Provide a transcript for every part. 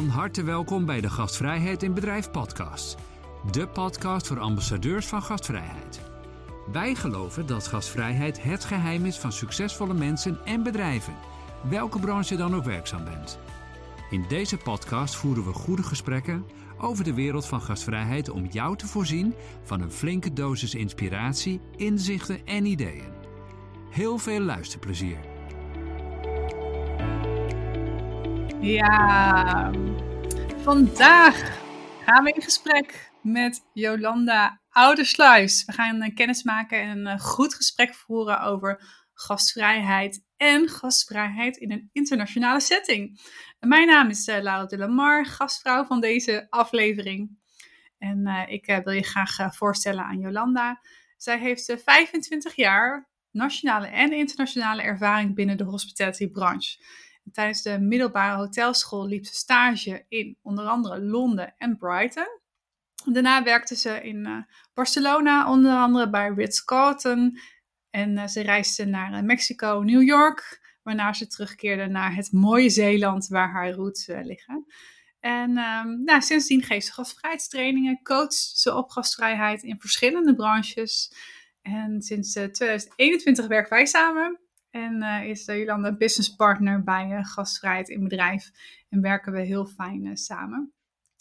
Van harte welkom bij de Gastvrijheid in Bedrijf podcast. De podcast voor ambassadeurs van gastvrijheid. Wij geloven dat gastvrijheid het geheim is van succesvolle mensen en bedrijven, welke branche dan ook werkzaam bent. In deze podcast voeren we goede gesprekken over de wereld van gastvrijheid om jou te voorzien van een flinke dosis inspiratie, inzichten en ideeën. Heel veel luisterplezier. Ja, vandaag gaan we in gesprek met Jolanda Oudersluis. We gaan een kennis maken en een goed gesprek voeren over gastvrijheid en gastvrijheid in een internationale setting. Mijn naam is uh, Laura de Lamar, gastvrouw van deze aflevering. En ik wil je graag voorstellen aan Jolanda. Zij heeft 25 jaar nationale en internationale ervaring binnen de hospitality branche. Tijdens de middelbare hotelschool liep ze stage in onder andere Londen en Brighton. Daarna werkte ze in uh, Barcelona, onder andere bij Ritz-Carlton. En uh, ze reisde naar uh, Mexico, New York, waarna ze terugkeerde naar het mooie Zeeland, waar haar roots liggen. En um, nou, sindsdien geeft ze gastvrijheidstrainingen, coacht ze op gastvrijheid in verschillende branches. En sinds 2021 werken wij samen. En uh, is Jolanda business partner bij Gastvrijheid in Bedrijf. En werken we heel fijn uh, samen.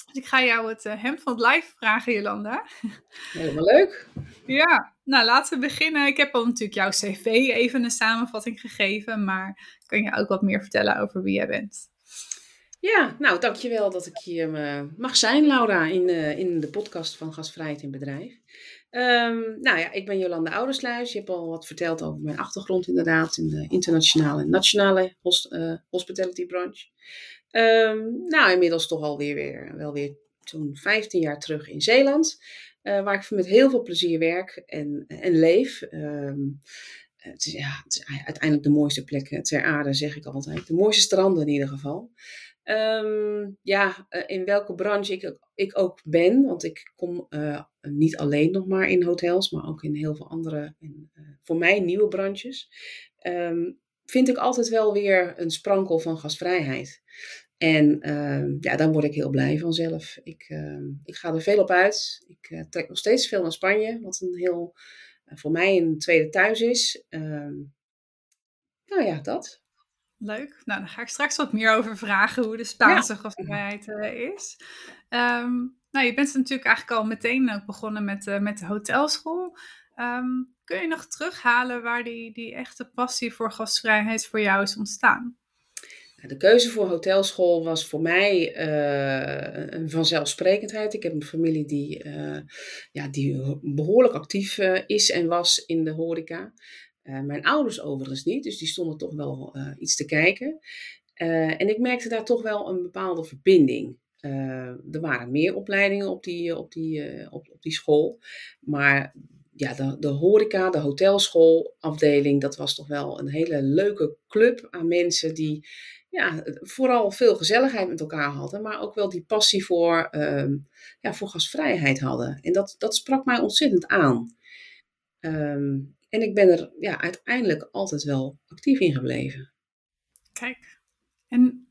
Dus ik ga jou het hemd van het lijf vragen, Jolanda. Helemaal leuk. Ja, nou laten we beginnen. Ik heb al natuurlijk jouw cv even een samenvatting gegeven. Maar kun je ook wat meer vertellen over wie jij bent? Ja, nou dankjewel dat ik hier mag zijn, Laura, in, in de podcast van Gastvrijheid in Bedrijf. Um, nou ja, ik ben Jolanda Oudersluis. Je hebt al wat verteld over mijn achtergrond inderdaad in de internationale en nationale uh, hospitality branche. Um, nou, inmiddels toch alweer weer, wel weer zo'n 15 jaar terug in Zeeland. Uh, waar ik met heel veel plezier werk en, en leef. Um, het is, ja, het is uiteindelijk de mooiste plekken ter aarde, zeg ik altijd. De mooiste stranden in ieder geval. Um, ja, in welke branche ik, ik ook ben, want ik kom uh, niet alleen nog maar in hotels, maar ook in heel veel andere, uh, voor mij nieuwe branches, um, vind ik altijd wel weer een sprankel van gastvrijheid. En uh, ja, daar word ik heel blij van zelf. Ik, ik ga er veel op uit. Ik trek nog steeds veel naar Spanje, wat een heel, voor mij een tweede thuis is. nou ja, dat. Leuk. Nou, daar ga ik straks wat meer over vragen hoe de Spaanse ja. gastvrijheid uh, is. Um, nou, je bent natuurlijk eigenlijk al meteen ook begonnen met, uh, met de hotelschool. Um, kun je nog terughalen waar die, die echte passie voor gastvrijheid voor jou is ontstaan? De keuze voor hotelschool was voor mij uh, een vanzelfsprekendheid. Ik heb een familie die, ja, die behoorlijk actief is en was in de horeca. Uh, mijn ouders overigens niet, dus die stonden toch wel uh, iets te kijken. Uh, en ik merkte daar toch wel een bepaalde verbinding. er waren meer opleidingen op die, op die, op, op die school. Maar ja, de, de horeca, de hotelschoolafdeling, dat was toch wel een hele leuke club aan mensen die ja, vooral veel gezelligheid met elkaar hadden, maar ook wel die passie voor, ehm, ja, voor gastvrijheid hadden. En dat, dat sprak mij ontzettend aan. Um, en ik ben er ja, uiteindelijk altijd wel actief in gebleven. Kijk, en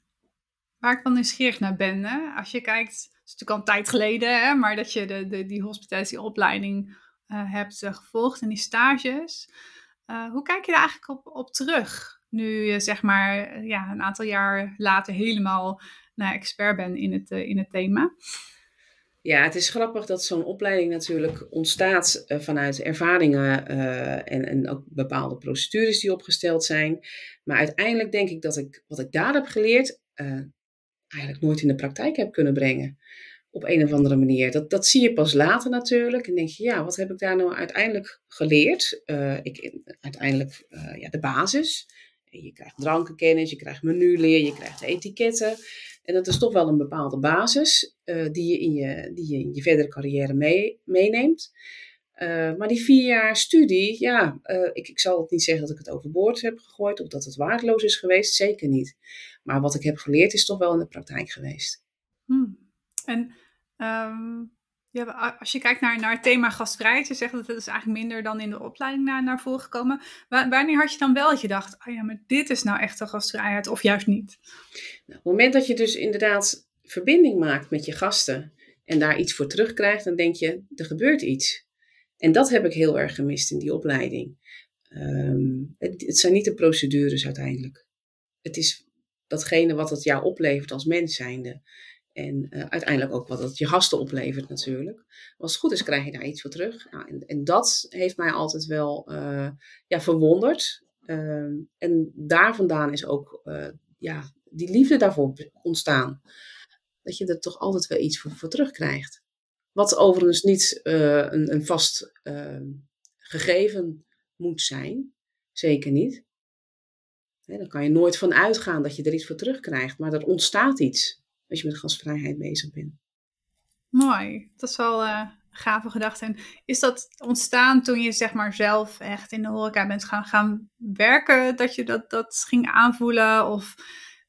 waar ik wel nieuwsgierig naar ben, als je kijkt, het is natuurlijk al een tijd geleden, hè, maar dat je de, de, die hospitalitieopleiding uh, hebt uh, gevolgd en die stages. Uh, hoe kijk je daar eigenlijk op, op terug? Nu je zeg maar ja, een aantal jaar later helemaal nou, expert bent in het, in het thema. Ja, het is grappig dat zo'n opleiding natuurlijk ontstaat uh, vanuit ervaringen uh, en, en ook bepaalde procedures die opgesteld zijn. Maar uiteindelijk denk ik dat ik wat ik daar heb geleerd uh, eigenlijk nooit in de praktijk heb kunnen brengen. Op een of andere manier. Dat, dat zie je pas later natuurlijk. En denk je, ja, wat heb ik daar nou uiteindelijk geleerd? ik, uiteindelijk ja, de basis. Je krijgt drankenkennis, je krijgt menuleer, je krijgt etiketten. En dat is toch wel een bepaalde basis uh, die, je in je, die je in je verdere carrière mee, meeneemt. Uh, maar die vier jaar studie, ja, uh, ik, ik zal het niet zeggen dat ik het overboord heb gegooid of dat het waardeloos is geweest, zeker niet. Maar wat ik heb geleerd is toch wel in de praktijk geweest. Hmm. En um, ja, als je kijkt naar, naar het thema gastvrijheid, je zegt dat het is eigenlijk minder dan in de opleiding naar, naar voren gekomen. Wanneer had je dan wel dat je dacht, oh ja, maar dit is nou echt de gastvrijheid of juist niet? Nou, op het moment dat je dus inderdaad verbinding maakt met je gasten en daar iets voor terugkrijgt, dan denk je, er gebeurt iets. En dat heb ik heel erg gemist in die opleiding. Ehm, het, het, zijn niet de procedures uiteindelijk. Het is datgene wat het jou oplevert als mens zijnde. En uh, uiteindelijk ook wat het je gasten oplevert natuurlijk. als het goed is, krijg je daar iets voor terug. Nou, en, en, dat heeft mij altijd wel uh, ja, verwonderd. Uh, en daar vandaan is ook uh, ja, die liefde daarvoor ontstaan. Dat je er toch altijd wel iets voor, voor terugkrijgt. Wat overigens niet een, een, vast ehm, gegeven moet zijn. Zeker niet. Dan kan je nooit van uitgaan dat je er iets voor terugkrijgt. Maar er ontstaat iets als je met gastvrijheid bezig bent. Mooi, dat is wel uh, een gave gedachte. En is dat ontstaan toen je zeg maar zelf echt in de horeca bent gaan, gaan werken, dat je dat, dat ging aanvoelen? Of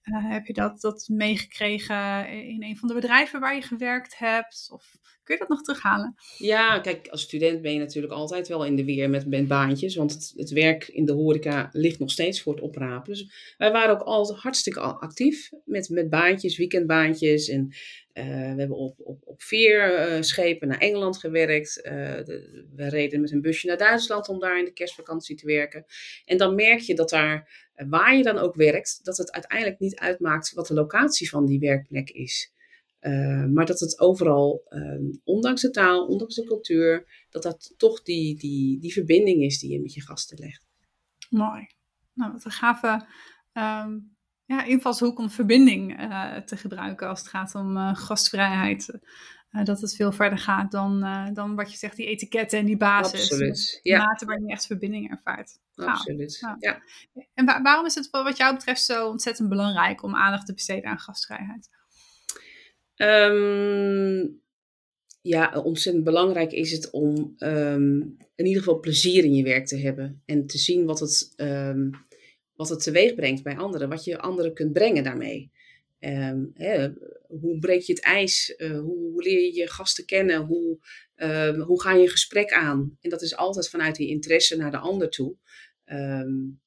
uh, heb je dat, dat meegekregen in een van de bedrijven waar je gewerkt hebt? Of kun je dat nog terughalen? Ja, kijk, als student ben je natuurlijk altijd wel in de weer met, met baantjes. Want het, werk in de horeca ligt nog steeds voor het oprapen. Dus wij waren ook altijd hartstikke actief met, met baantjes, weekendbaantjes. En uh, we hebben op, op, op vier uh, schepen naar Engeland gewerkt. We reden met een busje naar Duitsland om daar in de kerstvakantie te werken. En dan merk je dat daar waar je dan ook werkt, dat het uiteindelijk niet uitmaakt wat de locatie van die werkplek is. Uh, maar dat het overal, um, ondanks de taal, ondanks de cultuur, dat dat toch die, die, die verbinding is die je met je gasten legt. Mooi. Nou, wat een gave ja, invalshoek om verbinding uh, te gebruiken als het gaat om uh, gastvrijheid. Uh, dat het veel verder gaat dan, dan wat je zegt, die etiketten en die basis. Absoluut, ja. Mate waarin je echt verbinding ervaart. Absoluut, ja. ja. En wa waarom is het wat jou betreft zo ontzettend belangrijk om aandacht te besteden aan gastvrijheid? Um, ja, ontzettend belangrijk is het om um, in ieder geval plezier in je werk te hebben. En te zien wat het, um, wat het teweeg brengt bij anderen. Wat je anderen kunt brengen daarmee. Hè, hoe breek je het ijs? Uh, hoe, leer je je gasten kennen? Hoe, hoe ga je een gesprek aan? En dat is altijd vanuit die interesse naar de ander toe.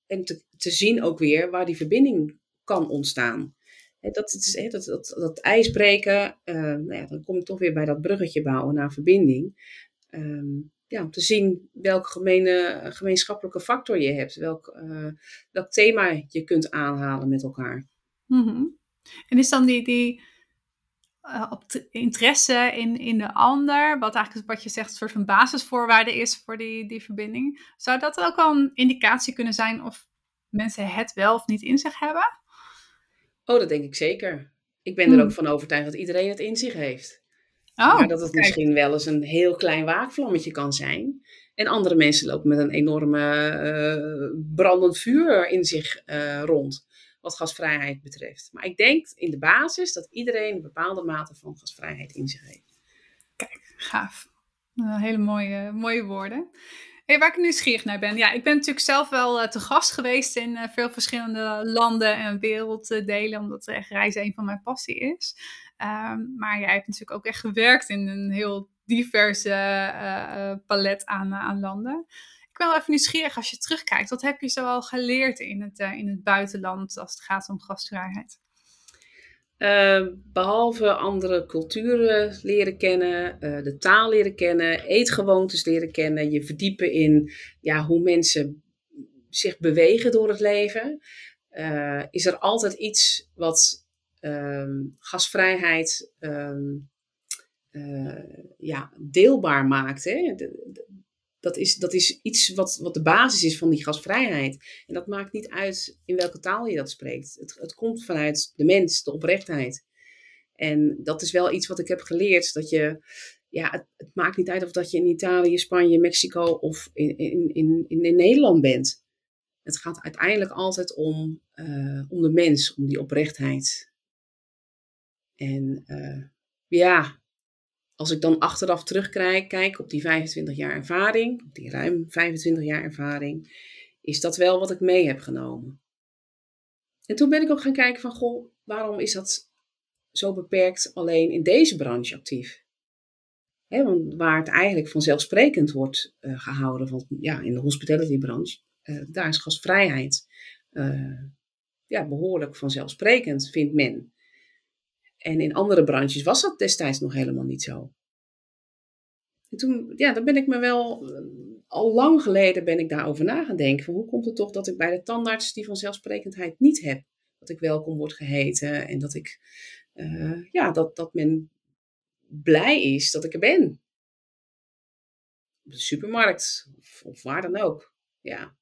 en te, zien ook weer waar die verbinding kan ontstaan dat, is, dat, dat, dat ijsbreken, uh, nou ja, dan kom ik toch weer bij dat bruggetje bouwen naar verbinding. Ja, om te zien welke gemene, gemeenschappelijke factor je hebt, welk, uh, welk thema je kunt aanhalen met elkaar. Mm. En is dan die, die uh, op interesse in, in de ander, wat eigenlijk wat je zegt, een soort van basisvoorwaarde is voor die, die verbinding, zou dat ook al een indicatie kunnen zijn of mensen het wel of niet in zich hebben? Oh, dat denk ik zeker. Ik ben er ook hmm. van overtuigd dat iedereen het in zich heeft. Oh, maar dat het misschien wel eens een heel klein waakvlammetje kan zijn. En andere mensen lopen met een enorme uh, brandend vuur in zich uh, rond. Wat gasvrijheid betreft. Maar ik denk in de basis dat iedereen een bepaalde mate van gasvrijheid in zich heeft. Kijk, gaaf. hele mooie, mooie woorden. Hey, waar ik nieuwsgierig naar ben. Ja, ik ben natuurlijk zelf wel uh, te gast geweest in uh, veel verschillende landen en werelddelen, omdat echt reizen een van mijn passie is. Um, maar jij hebt natuurlijk ook echt gewerkt in een heel diverse palet aan, aan landen. Ik ben wel even nieuwsgierig als je terugkijkt. Wat heb je zoal geleerd in het, in het buitenland als het gaat om gastvrijheid? Uh, behalve andere culturen leren kennen, uh, de taal leren kennen, eetgewoontes leren kennen, je verdiepen in ja, hoe mensen zich bewegen door het leven, uh, is er altijd iets wat ehm, gasvrijheid um, ja, deelbaar maakt. Hè? Dat is, dat is iets wat, wat de basis is van die gasvrijheid. En dat maakt niet uit in welke taal je dat spreekt. Het, het komt vanuit de mens, de oprechtheid. En dat is wel iets wat ik heb geleerd. Dat je, ja, het, maakt niet uit of dat je in Italië, Spanje, Mexico of in, in, in, in, Nederland bent. Het gaat uiteindelijk altijd om, uh, om de mens, om die oprechtheid. En uh, ja, als ik dan achteraf terugkijk kijk op die 25 jaar ervaring, die ruim 25 jaar ervaring, is dat wel wat ik mee heb genomen. En toen ben ik ook gaan kijken van, goh, waarom is dat zo beperkt alleen in deze branche actief? Want waar het eigenlijk vanzelfsprekend wordt uh, gehouden, van, ja, in de hospitality branche, uh, daar is gastvrijheid uh, ja, behoorlijk vanzelfsprekend, vindt men. En in andere branches was dat destijds nog helemaal niet zo. En toen, ja, dan ben ik me wel, eh, al lang geleden ben ik daarover na gaan denken. Van hoe komt het toch dat ik bij de tandarts die vanzelfsprekendheid niet heb? Dat ik welkom word geheten en dat ik, uh, ja, dat, dat men blij is dat ik er ben. Op de supermarkt of, of waar dan ook. Ja.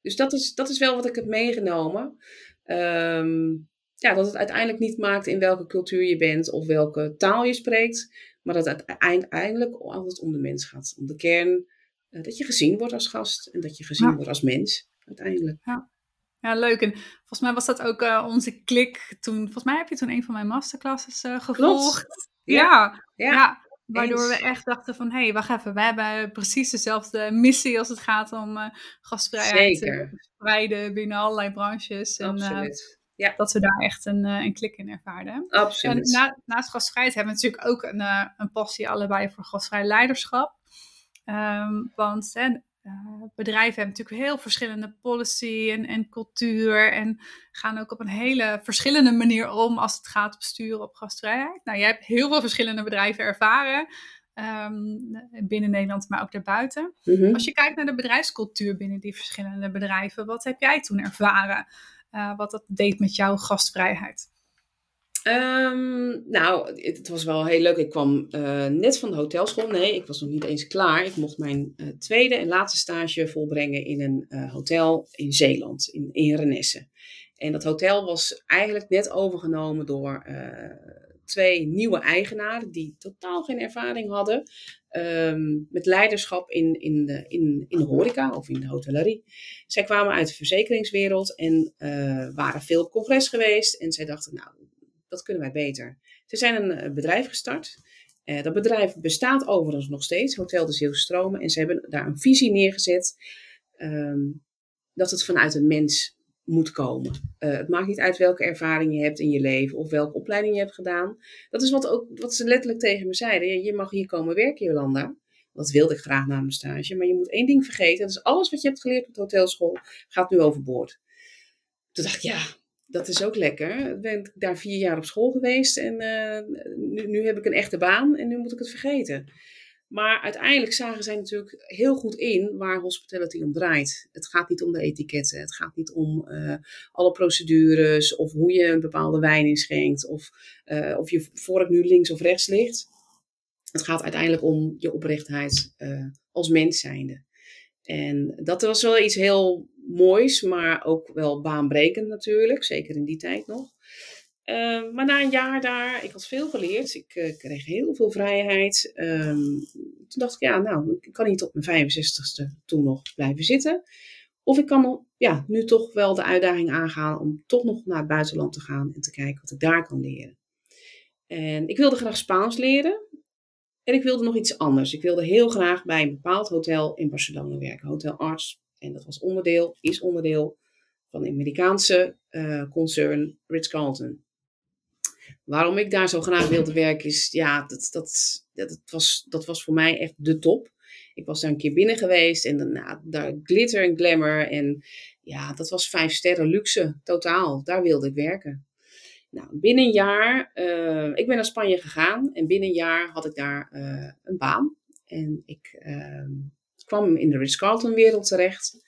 Dus dat is, dat is wel wat ik heb meegenomen. Um, ja, dat het uiteindelijk niet maakt in welke cultuur je bent of welke taal je spreekt, maar dat het uiteindelijk altijd om de mens gaat. Om de kern, uh, dat je gezien wordt als gast en dat je gezien wordt als mens, uiteindelijk. Ja. Ja, leuk. En volgens mij was dat ook uh, onze klik toen. Volgens mij heb je toen een van mijn masterclasses uh, gevolgd. Ja, ja, ja. Waardoor we echt dachten van, hé, hey, wacht even, we hebben precies dezelfde missie als het gaat om uh, gastvrijheid te verspreiden binnen allerlei branches. En, Absoluut. Ja. Dat we daar echt een, een klik in ervaarden. Absoluut. En na, naast gastvrijheid hebben we natuurlijk ook een, een passie allebei voor gastvrij leiderschap. Um, want hè, uh, bedrijven hebben natuurlijk heel verschillende policy en, en cultuur en gaan ook op een hele verschillende manier om als het gaat op sturen op gastvrijheid. Nou, jij hebt heel veel verschillende bedrijven ervaren. Um, binnen Nederland, maar ook daarbuiten. Mm -hmm. Als je kijkt naar de bedrijfscultuur binnen die verschillende bedrijven, wat heb jij toen ervaren? Uh, wat dat deed met jouw gastvrijheid? Um, nou, het was wel heel leuk. Ik kwam uh, net van de hotelschool. Nee, ik was nog niet eens klaar. Ik mocht mijn uh, tweede en laatste stage volbrengen in een hotel in Zeeland, in, in Renesse. En dat hotel was eigenlijk net overgenomen door twee nieuwe eigenaren die totaal geen ervaring hadden um, met leiderschap in, in, de, in, in de horeca of in de hotellerie. Zij kwamen uit de verzekeringswereld en waren veel congres geweest. En zij dachten, nou, dat kunnen wij beter. Ze zijn een eh, bedrijf gestart. Uh, dat bedrijf bestaat overigens nog steeds, Hotel de Zeeuwse Stromen. En ze hebben daar een visie neergezet um, dat het vanuit een mens moet komen. Uh, het maakt niet uit welke ervaring je hebt in je leven of welke opleiding je hebt gedaan. Dat is wat, ook, wat ze letterlijk tegen me zeiden. Je mag hier komen werken, Jolanda. Dat wilde ik graag na mijn stage. Maar je moet één ding vergeten. Dat is alles wat je hebt geleerd op de hotelschool gaat nu overboord. Toen dacht ik, ja, dat is ook lekker. Ik ben daar vier jaar op school geweest en uh, nu, nu, heb ik een echte baan en nu moet ik het vergeten. Maar uiteindelijk zagen zij natuurlijk heel goed in waar hospitality om draait. Het gaat niet om de etiketten, het gaat niet om uh, alle procedures of hoe je een bepaalde wijn inschenkt of uh, of je vork nu links of rechts ligt. Het gaat uiteindelijk om je oprechtheid als mens zijnde. En dat was wel iets heel moois, maar ook wel baanbrekend natuurlijk. Zeker in die tijd nog. Uh, maar na een jaar daar, ik had veel geleerd. Ik uh, kreeg heel veel vrijheid. Um, toen dacht ik, ja, nou, ik kan niet tot mijn 65ste toen nog blijven zitten. Of ik kan ja, nu toch wel de uitdaging aangaan om toch nog naar het buitenland te gaan en te kijken wat ik daar kan leren. En ik wilde graag Spaans leren. En ik wilde nog iets anders. Ik wilde heel graag bij een bepaald hotel in Barcelona werken. Hotel Arts. En dat was onderdeel, is onderdeel van de Amerikaanse uh, concern Ritz-Carlton. Waarom ik daar zo graag wilde werken is, ja, dat, dat, dat, was, dat was voor mij echt de top. Ik was daar een keer binnen geweest en nou, daar glitter en glamour. En ja, dat was vijf sterren luxe, totaal. Daar wilde ik werken. Nou, binnen een jaar, uh, ik ben naar Spanje gegaan en binnen een jaar had ik daar uh, een baan. En ik uh, kwam in de Ritz-Carlton wereld terecht.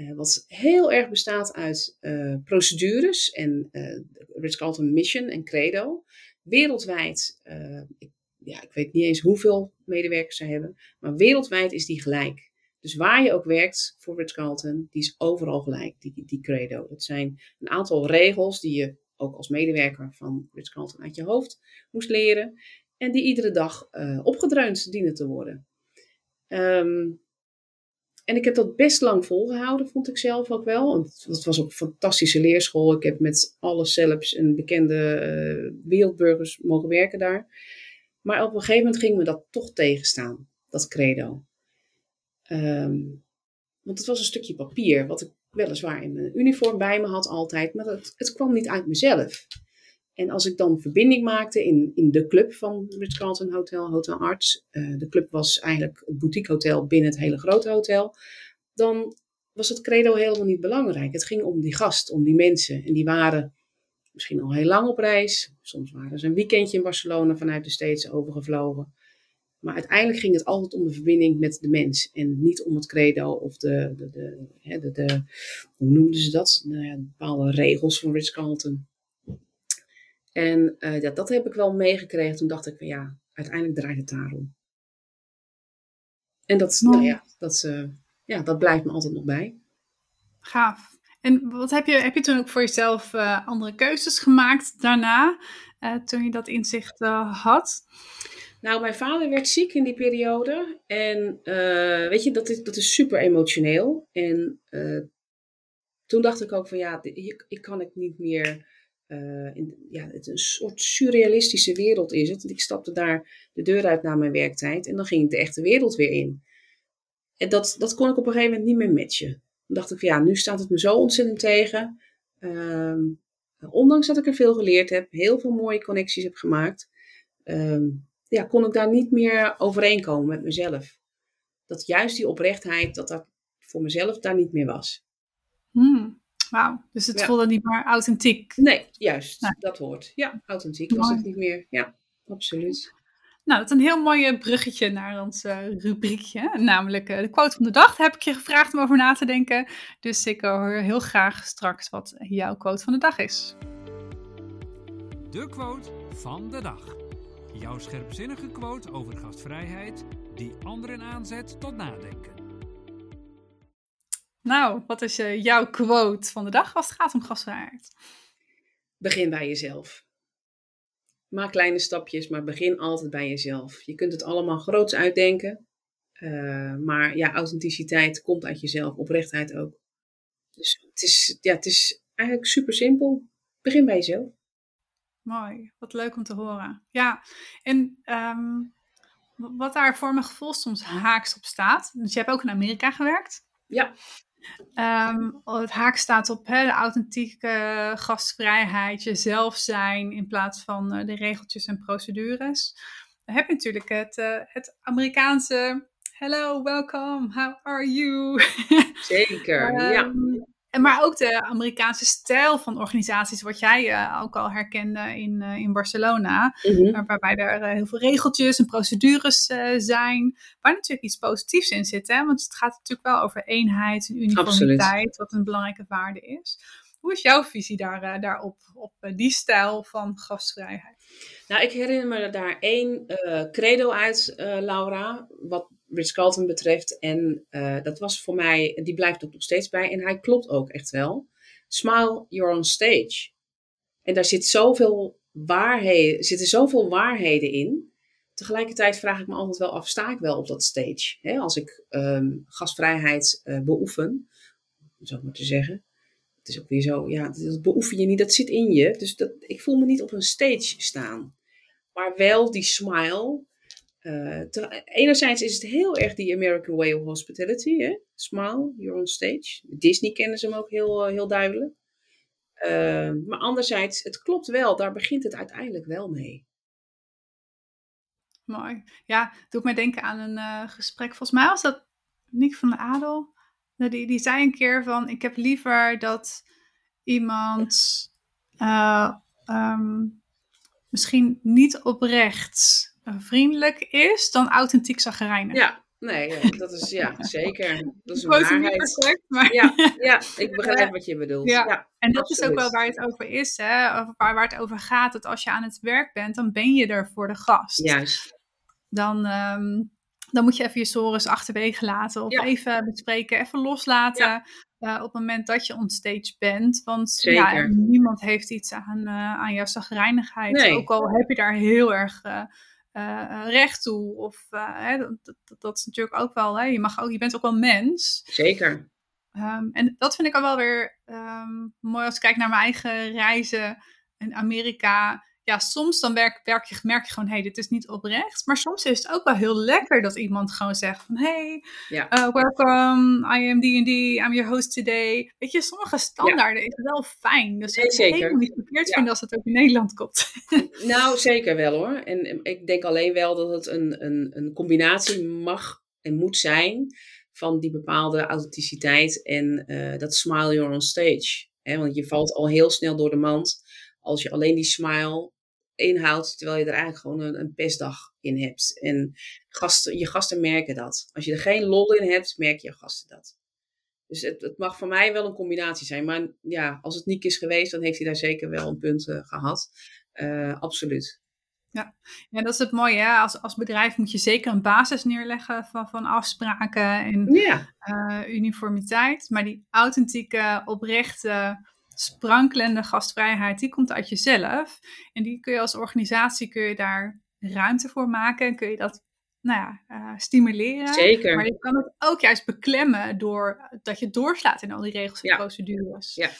Uh, wat heel erg bestaat uit procedures en Ritz-Carlton Mission en Credo. Wereldwijd, ik, ja, ik weet niet eens hoeveel medewerkers ze hebben, maar wereldwijd is die gelijk. Dus waar je ook werkt voor Ritz-Carlton, die is overal gelijk, die, die credo. Dat zijn een aantal regels die je ook als medewerker van Ritz-Carlton uit je hoofd moest leren. En die iedere dag uh, opgedreund dienen te worden. Um, en ik heb dat best lang volgehouden, vond ik zelf ook wel. Want het was ook een fantastische leerschool. Ik heb met alle celebs en bekende uh, wereldburgers mogen werken daar. Maar op een gegeven moment ging me dat toch tegenstaan, dat credo. Um, want het was een stukje papier, wat ik weliswaar in mijn uniform bij me had altijd, maar het, het kwam niet uit mezelf. En als ik dan verbinding maakte in, in de club van Ritz-Carlton Hotel, Hotel Arts, uh, de club was eigenlijk het boutique hotel binnen het hele grote hotel, dan was het credo helemaal niet belangrijk. Het ging om die gast, om die mensen. En die waren misschien al heel lang op reis. Soms waren ze een weekendje in Barcelona vanuit de States overgevlogen. Maar uiteindelijk ging het altijd om de verbinding met de mens. En niet om het credo of de, de, de, de, de hoe noemden ze dat? Nou ja, bepaalde regels van Ritz-Carlton. En uh, ja, dat heb ik wel meegekregen. Toen dacht ik van ja, uiteindelijk draait het daarom. En dat, nou ja, dat, uh, ja, dat blijft me altijd nog bij. Gaaf. En wat heb je, heb je toen ook voor jezelf uh, andere keuzes gemaakt daarna, toen je dat inzicht had? Nou, mijn vader werd ziek in die periode. En weet je, dat is, dat is super emotioneel. En toen dacht ik ook van ja, ik, ik kan het niet meer uh, in, ja, het een soort surrealistische wereld is het. Ik stapte daar de deur uit na mijn werktijd en dan ging ik de echte wereld weer in. En dat, dat kon ik op een gegeven moment niet meer matchen. Dan dacht ik ja, nu staat het me zo ontzettend tegen. Uh, ondanks dat ik er veel geleerd heb, heel veel mooie connecties heb gemaakt, uh, ja, kon ik daar niet meer overeenkomen met mezelf. Dat juist die oprechtheid, dat dat voor mezelf daar niet meer was. Hmm. Wauw, dus het voelde niet meer authentiek. Nee, juist, nou. dat hoort. Ja, authentiek was het niet meer. Ja, absoluut. Nou, dat is een heel mooi bruggetje naar ons rubriekje, namelijk de quote van de dag. Daar heb ik je gevraagd om over na te denken. Dus ik hoor heel graag straks wat jouw quote van de dag is. De quote van de dag. Jouw scherpzinnige quote over gastvrijheid die anderen aanzet tot nadenken. Nou, wat is uh, jouw quote van de dag als het gaat om gastvrijheid? Begin bij jezelf. Maak kleine stapjes, maar begin altijd bij jezelf. Je kunt het allemaal groots uitdenken, uh, maar ja, authenticiteit komt uit jezelf, oprechtheid ook. Dus het is, ja, het is eigenlijk super simpel. Begin bij jezelf. Mooi, wat leuk om te horen. Ja, en um, wat daar voor mijn gevoel soms haaks op staat. Dus je hebt ook in Amerika gewerkt. Ja. Um, het haak staat op hè, de authentieke gastvrijheid, jezelf zijn in plaats van uh, de regeltjes en procedures. Dan heb je natuurlijk het, uh, het Amerikaanse hello, welcome, how are you? Zeker, um, ja. En maar ook de Amerikaanse stijl van organisaties, wat jij uh, ook al herkende in, uh, in Barcelona. Mm -hmm. Waarbij er uh, heel veel regeltjes en procedures zijn. Waar natuurlijk iets positiefs in zit. Hè? Want het gaat natuurlijk wel over eenheid en uniformiteit, Absoluut. wat een belangrijke waarde is. Hoe is jouw visie daar, daarop, op die stijl van gastvrijheid? Nou, ik herinner me daar één credo uit, Laura, wat Rich Carlton betreft. En uh, dat was voor mij, die blijft ook nog steeds bij. En hij klopt ook echt wel. Smile, you're on stage. En daar zit zoveel waarheden, zitten zoveel waarheden in. Tegelijkertijd vraag ik me altijd wel af, sta ik wel op dat stage? Hè? Als ik um, gastvrijheid uh, beoefen, zo maar te zeggen. Het is ook weer zo, ja, dat beoefen je niet, dat zit in je. Dus dat, ik voel me niet op een stage staan. Maar wel die smile, uh, enerzijds is het heel erg die American Way of Hospitality. Hè? Smile, you're on stage. Disney kennen ze hem ook heel, uh, heel duidelijk. Uh, maar anderzijds, het klopt wel. Daar begint het uiteindelijk wel mee. Mooi. Ja, doet mij denken aan een gesprek. Volgens mij was dat Nick van der Adel. Die, die zei een keer van, ik heb liever dat iemand um, misschien niet oprecht vriendelijk is dan authentiek zagrijnig. Ja, nee, dat is ja, zeker. Dat is een waarheid. Perfect, maar... ja, ja, ik begrijp wat je bedoelt. Ja. ja en dat absoluut. is ook wel waar het over is, hè? Waar, waar het over gaat. Dat als je aan het werk bent, dan ben je er voor de gast. Juist. Dan, um, dan moet je even je sores achterwege laten. Of ja. even bespreken, even loslaten. Ja. Uh, op het moment dat je onstage bent. Want ja, niemand heeft iets aan, uh, aan jouw zagrijnigheid. Nee. Ook al heb je daar heel erg... Uh, uh, recht toe. Of uh, hè, dat, dat, dat, is natuurlijk ook wel, hè, je, mag ook, je bent ook wel mens. Zeker. Um, en dat vind ik al wel weer um, mooi als ik kijk naar mijn eigen reizen in Amerika ja, soms dan werk, werk je, merk je gewoon, hé, hey, dit is niet oprecht. Maar soms is het ook wel heel lekker dat iemand gewoon zegt van, hey, ja. uh, welcome, I am D&D, I'm your host today. Weet je, sommige standaarden ja. is wel fijn. Dus nee, ik zeker. helemaal niet verkeerd ja. vinden als het ook in Nederland komt. nou, zeker wel hoor. En ik denk alleen wel dat het een, een, een combinatie mag en moet zijn van die bepaalde authenticiteit en uh, dat smile you're on stage. He, want je valt al heel snel door de mand als je alleen die smile inhoudt, terwijl je er eigenlijk gewoon een, een pestdag in hebt. En gasten, je gasten merken dat. Als je er geen lol in hebt, merken je gasten dat. Dus het, het mag voor mij wel een combinatie zijn. Maar ja, als het niet is geweest, dan heeft hij daar zeker wel een punt uh, gehad. Uh, absoluut. Ja. ja, dat is het mooie. Hè? Als, als bedrijf moet je zeker een basis neerleggen van, van afspraken en ja. uh, uniformiteit. Maar die authentieke, oprechte, sprankelende gastvrijheid, die komt uit jezelf. En die kun je als organisatie, kun je daar ruimte voor maken. En kun je dat nou ja, uh, stimuleren. Zeker. Maar je kan het ook juist beklemmen door dat je doorslaat in al die regels en Ja. procedures. Ja.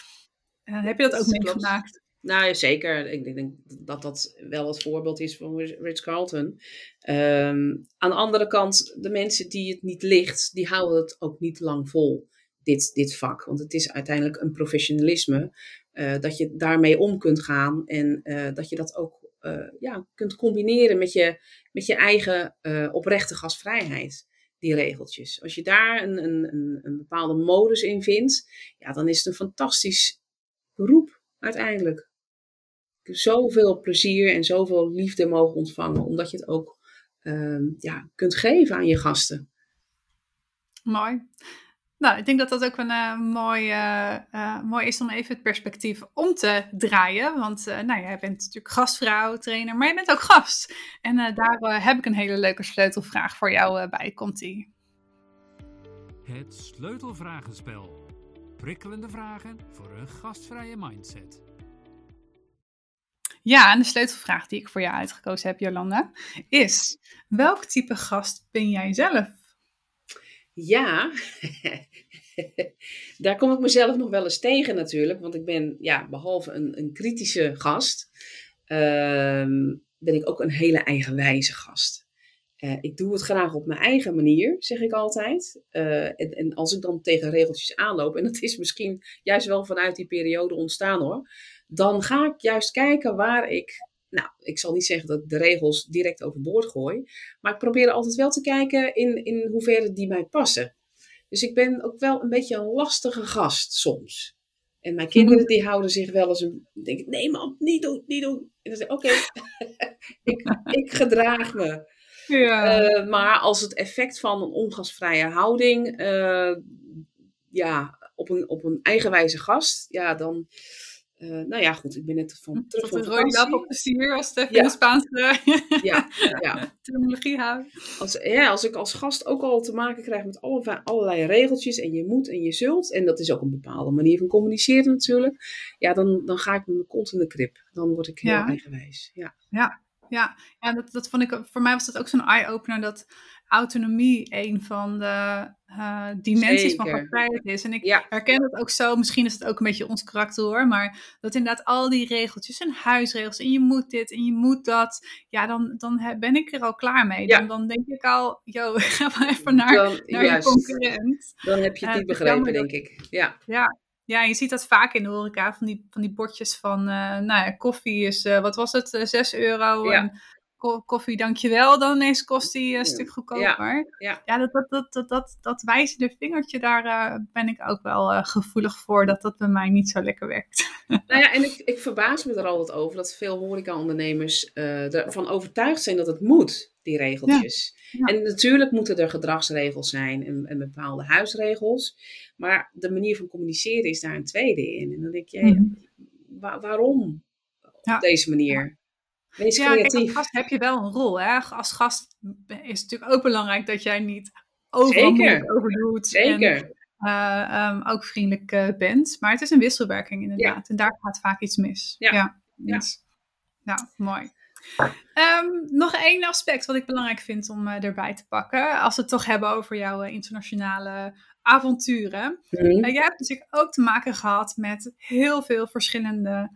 Heb je dat ook meegemaakt? Nou ja, zeker. Ik denk dat dat wel het voorbeeld is van Ritz-Carlton. Ehm, aan de andere kant, de mensen die het niet ligt, die houden het ook niet lang vol, dit, dit vak. Want het is uiteindelijk een professionalisme, eh, dat je daarmee om kunt gaan en eh, dat je dat ook eh, ja, kunt combineren met je, met je eigen oprechte gastvrijheid, die regeltjes. Als je daar een, een, een, een bepaalde modus in vindt, ja, dan is het een fantastisch beroep uiteindelijk. Zoveel plezier en zoveel liefde mogen ontvangen, omdat je het ook ehm, ja, kunt geven aan je gasten. Mooi. Nou, ik denk dat dat ook een eh, mooi, mooi is om even het perspectief om te draaien. Want nou, jij bent natuurlijk gastvrouw, trainer, maar je bent ook gast. En daar heb ik een hele leuke sleutelvraag voor jou bij. Komt-ie. Het sleutelvragenspel. Prikkelende vragen voor een gastvrije mindset. Ja, en de sleutelvraag die ik voor jou uitgekozen heb, Jolanda, is: welk type gast ben jij zelf? Ja, daar kom ik mezelf nog wel eens tegen natuurlijk. Want ik ben, ja, behalve een, een kritische gast, ehm, ben ik ook een hele eigenwijze gast. Eh, ik doe het graag op mijn eigen manier, zeg ik altijd. Eh, en, en als ik dan tegen regeltjes aanloop, en dat is misschien juist wel vanuit die periode ontstaan hoor, dan ga ik juist kijken waar ik, nou, ik zal niet zeggen dat ik de regels direct overboord gooi, maar ik probeer altijd wel te kijken in, in hoeverre die mij passen. Dus ik ben ook wel een beetje een lastige gast soms. En mijn kinderen die houden zich wel eens een. Denk ik, nee man, niet doen, niet doen. En dan zeg ik, oké, ik, ik gedraag me. Ja. Uh, maar als het effect van een ongasvrije houding, uh, ja, op een, op een eigenwijze gast, ja, dan. Uh, nou ja, goed, ik ben net van terug van een rode lap op de als Ja. in de Spaanse Ja, ja. terminologie houdt. Als, ja, als ik als gast ook al te maken krijg met alle, allerlei regeltjes en je moet en je zult, en dat is ook een bepaalde manier van communiceren natuurlijk, ja, dan, dan ga ik met mijn kont in de krip. Dan word ik heel Ja. eigenwijs. Ja. Ja, ja, ja dat, dat vond ik, voor mij was dat ook zo'n eye-opener dat autonomie een van de eh, dimensies van gastvrijheid is. En ik Ja. herken het ook zo, misschien is het ook een beetje ons karakter hoor, maar dat inderdaad al die regeltjes en huisregels en je moet dit en je moet dat, ja, dan, dan ben ik er al klaar mee. Ja. Dan, dan denk ik al, yo, ga maar even naar, Dan, naar je concurrent. dan heb je het Eh, niet is begrepen, denk ik. Ja, Ja. Ja, je ziet dat vaak in de horeca, van die, van die bordjes van, eh, nou ja, koffie is, eh, wat was het, eh, 6 euro. Ja. En koffie, dankjewel, dan ineens kost die een stuk goedkoper. ja. Ja, dat, dat, dat, dat, dat, dat wijzende vingertje, daar eh, ben ik ook wel eh, gevoelig voor, dat dat bij mij niet zo lekker werkt. Nou ja, en ik, ik verbaas me er altijd over dat veel horecaondernemers eh ervan overtuigd zijn dat het moet, die regeltjes. En natuurlijk moeten er gedragsregels zijn en, en bepaalde huisregels. Maar de manier van communiceren is daar een tweede in. En dan denk je, Mhm. wa- waarom op deze manier? Wees Ja, kijk, als creatief. gast heb je wel een rol. Hè? Als gast is het natuurlijk ook belangrijk dat jij niet overal Zeker. moeilijk over doet. En Zeker. eh, ehm, ook vriendelijk eh, bent. Maar het is een wisselwerking inderdaad. En daar gaat vaak iets mis. Ja. Ja, ja mooi. Ehm, nog één aspect wat ik belangrijk vind om eh, erbij te pakken. Als we het toch hebben over jouw internationale avonturen. Mhm. Jij hebt natuurlijk ook te maken gehad met heel veel verschillende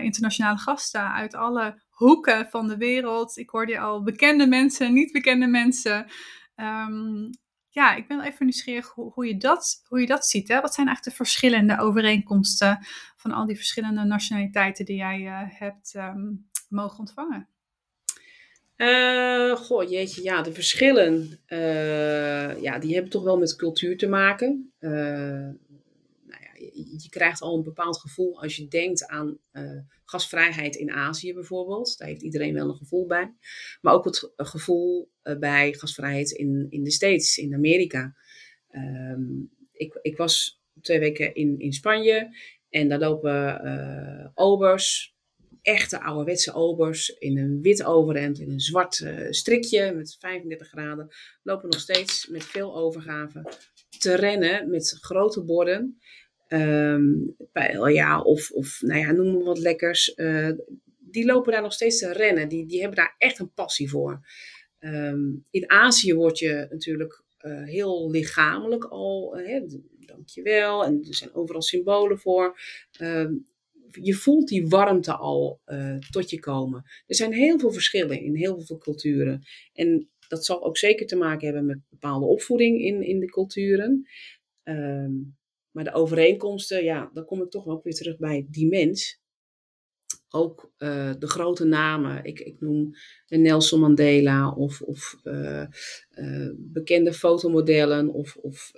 internationale gasten uit alle hoeken van de wereld. Ik hoorde je al bekende mensen, niet bekende mensen. Ehm, ja, ik ben even nieuwsgierig hoe, hoe, je, dat, hoe je dat ziet. Hè? Wat zijn eigenlijk de verschillende overeenkomsten van al die verschillende nationaliteiten die jij eh, hebt ehm, mogen ontvangen? Eh, goh, jeetje, ja, de verschillen, eh, ja, die hebben toch wel met cultuur te maken. Eh, je, krijgt al een bepaald gevoel als je denkt aan uh, gasvrijheid in Azië bijvoorbeeld. Daar heeft iedereen wel een gevoel bij. Maar ook het gevoel bij gasvrijheid in, in de States, in Amerika. Ehm, ik, ik was twee weken in, in Spanje en daar lopen obers, echte ouderwetse obers in een wit overhemd, in een zwart strikje met 35 graden, lopen nog steeds met veel overgave te rennen met grote borden. Um, ja, of, of nou ja, noem maar wat lekkers. Uh, die lopen daar nog steeds te rennen. Die, die hebben daar echt een passie voor. Um, in Azië word je natuurlijk uh, heel lichamelijk al, uh, hè, dankjewel. En er zijn overal symbolen voor. Um, je voelt die warmte al tot je komen. Er zijn heel veel verschillen in heel veel culturen. En dat zal ook zeker te maken hebben met bepaalde opvoeding in, in de culturen. Um, maar de overeenkomsten, ja, dan kom ik toch ook weer terug bij die mens. Ook uh, de grote namen, ik, ik noem Nelson Mandela of, of uh, bekende fotomodellen of, of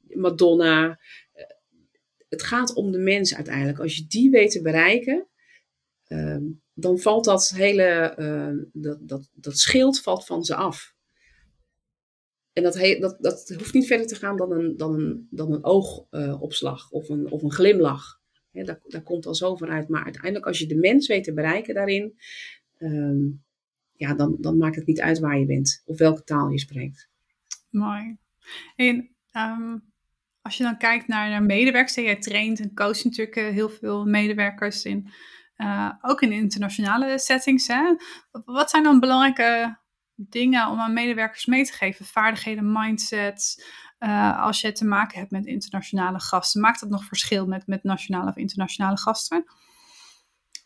Madonna het gaat om de mens uiteindelijk. Als je die weet te bereiken, ehm, dan valt dat hele, uh, dat, dat, dat schild valt van ze af. En dat, dat, dat hoeft niet verder te gaan dan een, dan dan een oogopslag of, een, of een glimlach. daar, daar komt al zoveel uit. Maar uiteindelijk, als je de mens weet te bereiken daarin, ehm, ja, dan, dan maakt het niet uit waar je bent of welke taal je spreekt. Mooi. En um, als je dan kijkt naar, naar medewerkers, jij traint en coacht natuurlijk eh, heel veel medewerkers in, uh, ook in internationale settings. Hè? Wat zijn dan belangrijke dingen om aan medewerkers mee te geven? Vaardigheden, mindsets, uh, als je te maken hebt met internationale gasten. Maakt dat nog verschil met, met nationale of internationale gasten?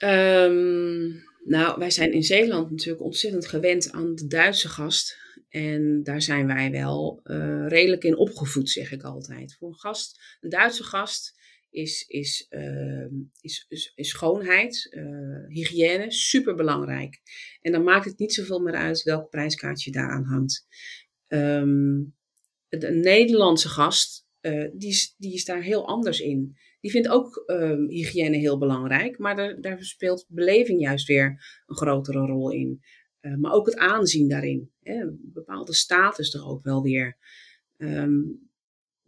Um, nou, wij zijn in Zeeland natuurlijk ontzettend gewend aan de Duitse gast. En daar zijn wij wel uh, redelijk in opgevoed, zeg ik altijd. Voor een gast, een Duitse gast, is, uh, is, is, is, schoonheid, uh, hygiëne super belangrijk. En dan maakt het niet zoveel meer uit welk prijskaartje daaraan hangt. Um, de Nederlandse gast, die, is, die is daar heel anders in. Die vindt ook um, hygiëne heel belangrijk, maar daar, daar speelt beleving juist weer een grotere rol in. Uh, maar ook het aanzien daarin. Hè, een bepaalde status toch ook wel weer.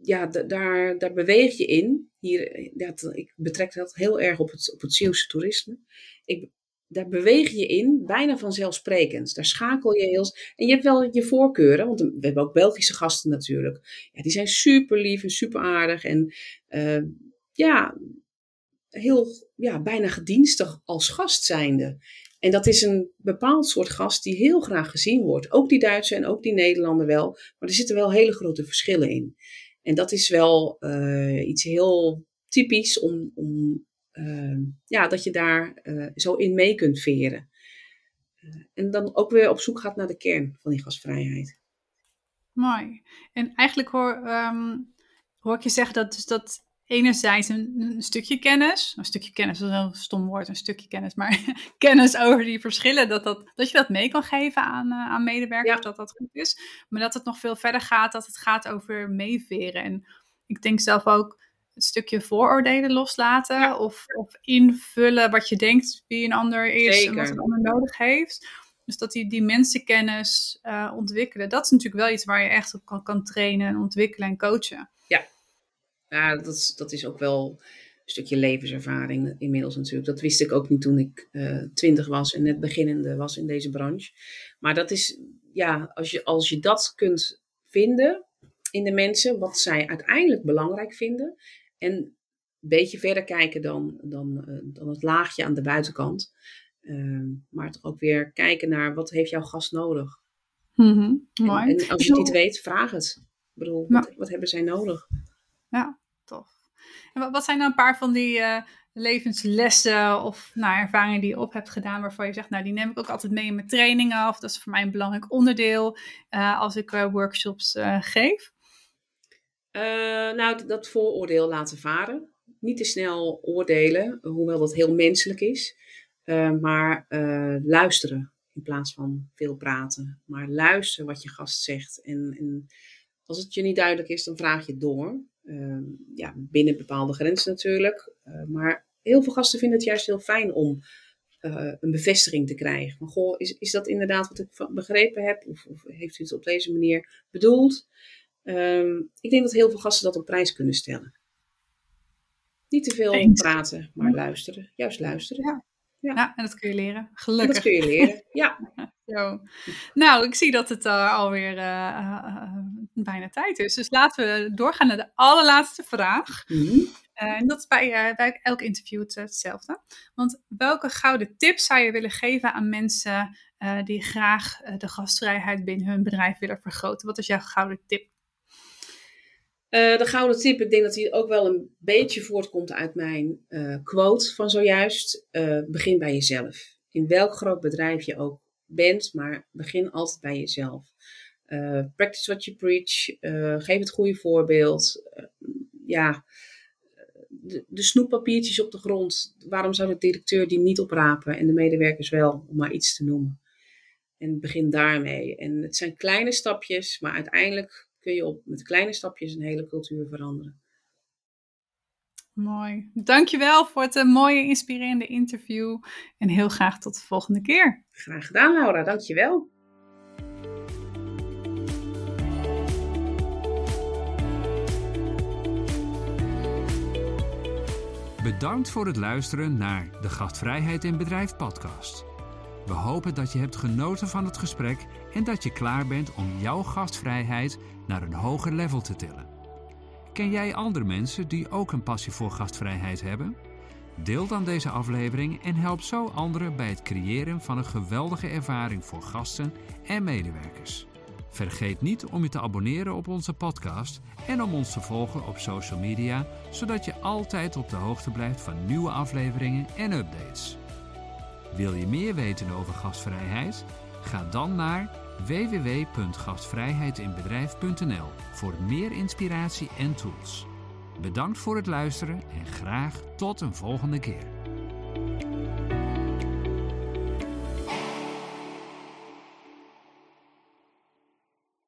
Ja, daar, daar beweeg je in. Hier, dat, ik betrek dat heel erg op het, op het Zeeuwse toerisme. Ik, daar beweeg je in, bijna vanzelfsprekend. Daar schakel je heel. En je hebt wel je voorkeuren, want we hebben ook Belgische gasten natuurlijk. Ja, die zijn super lief en super aardig. En uh, ja, heel ja, bijna gedienstig als gast zijnde. En dat is een bepaald soort gast die heel graag gezien wordt. Ook die Duitsers en ook die Nederlander wel. Maar er zitten wel hele grote verschillen in. En dat is wel uh, iets heel typisch om, om uh, ja, dat je daar uh, zo in mee kunt veren. en dan ook weer op zoek gaat naar de kern van die gastvrijheid. Mooi. En eigenlijk hoor, um, hoor ik je zeggen dat, dus dat enerzijds een, een, stukje kennis, een stukje kennis, dat is een stom woord, een stukje kennis, maar kennis over die verschillen, dat, dat, dat je dat mee kan geven aan, uh, aan medewerkers, dat dat goed is. Maar dat het nog veel verder gaat, dat het gaat over meeveren. En ik denk zelf ook het stukje vooroordelen loslaten of, of invullen wat je denkt wie een ander is en wat een ander nodig heeft. Dus dat die, die mensenkennis uh, ontwikkelen, dat is natuurlijk wel iets waar je echt op kan, kan trainen en ontwikkelen en coachen. Ja, ja, dat, is, dat is ook wel een stukje levenservaring inmiddels natuurlijk. Dat wist ik ook niet toen ik uh, twintig was en net beginnende was in deze branche. Maar dat is, ja, als je, als je dat kunt vinden in de mensen, wat zij uiteindelijk belangrijk vinden. En een beetje verder kijken dan, dan, uh, dan het laagje aan de buitenkant. Uh, maar toch ook weer kijken naar wat heeft jouw gast nodig. Mm -hmm, mooi. En, en, als je het niet weet, vraag het. Ik bedoel, wat, wat hebben zij nodig? Ja, tof. En wat zijn dan een paar van die uh, levenslessen of nou, ervaringen die je op hebt gedaan waarvan je zegt, nou die neem ik ook altijd mee in mijn trainingen of dat is voor mij een belangrijk onderdeel uh, als ik uh, workshops geef? nou, dat vooroordeel laten varen. Niet te snel oordelen, hoewel dat heel menselijk is. maar luisteren in plaats van veel praten. Maar luisteren wat je gast zegt. En, en als het je niet duidelijk is, dan vraag je het door. Ehm, ja, binnen bepaalde grenzen natuurlijk. maar heel veel gasten vinden het juist heel fijn om een bevestiging te krijgen. Van, goh, is, is dat inderdaad wat ik begrepen heb? Of, of heeft u het op deze manier bedoeld? Ehm, ik denk dat heel veel gasten dat op prijs kunnen stellen. Niet te veel praten, maar luisteren. Juist luisteren. Ja. Ja. en dat kun je leren. Gelukkig. dat kun je leren, ja. Zo. Nou, ik zie dat het uh, alweer uh, bijna tijd is. Dus laten we doorgaan naar de allerlaatste vraag. Mhm. en dat is bij, bij elk interview hetzelfde. Want welke gouden tips zou je willen geven aan mensen die graag de gastvrijheid binnen hun bedrijf willen vergroten? Wat is jouw gouden tip? Uh, de gouden tip, ik denk dat die ook wel een beetje voortkomt uit mijn uh, quote van zojuist. Uh, begin bij jezelf. In welk groot bedrijf je ook bent, maar begin altijd bij jezelf. practice what you preach. geef het goede voorbeeld. ja, de, de, snoeppapiertjes op de grond. Waarom zou de directeur die niet oprapen en de medewerkers wel, om maar iets te noemen? En begin daarmee. En het zijn kleine stapjes, maar uiteindelijk kun je op, met kleine stapjes een hele cultuur veranderen. Mooi. Dankjewel voor het uh, mooie, inspirerende interview. En heel graag tot de volgende keer. Graag gedaan, Laura. Dankjewel. Bedankt voor het luisteren naar de Gastvrijheid in Bedrijf podcast. We hopen dat je hebt genoten van het gesprek en dat je klaar bent om jouw gastvrijheid naar een hoger level te tillen. Ken jij andere mensen die ook een passie voor gastvrijheid hebben? Deel dan deze aflevering en help zo anderen bij het creëren van een geweldige ervaring voor gasten en medewerkers. Vergeet niet om je te abonneren op onze podcast en om ons te volgen op social media, zodat je altijd op de hoogte blijft van nieuwe afleveringen en updates. Wil je meer weten over gastvrijheid? Ga dan naar www.gastvrijheidinbedrijf.nl voor meer inspiratie en tools. Bedankt voor het luisteren en graag tot een volgende keer.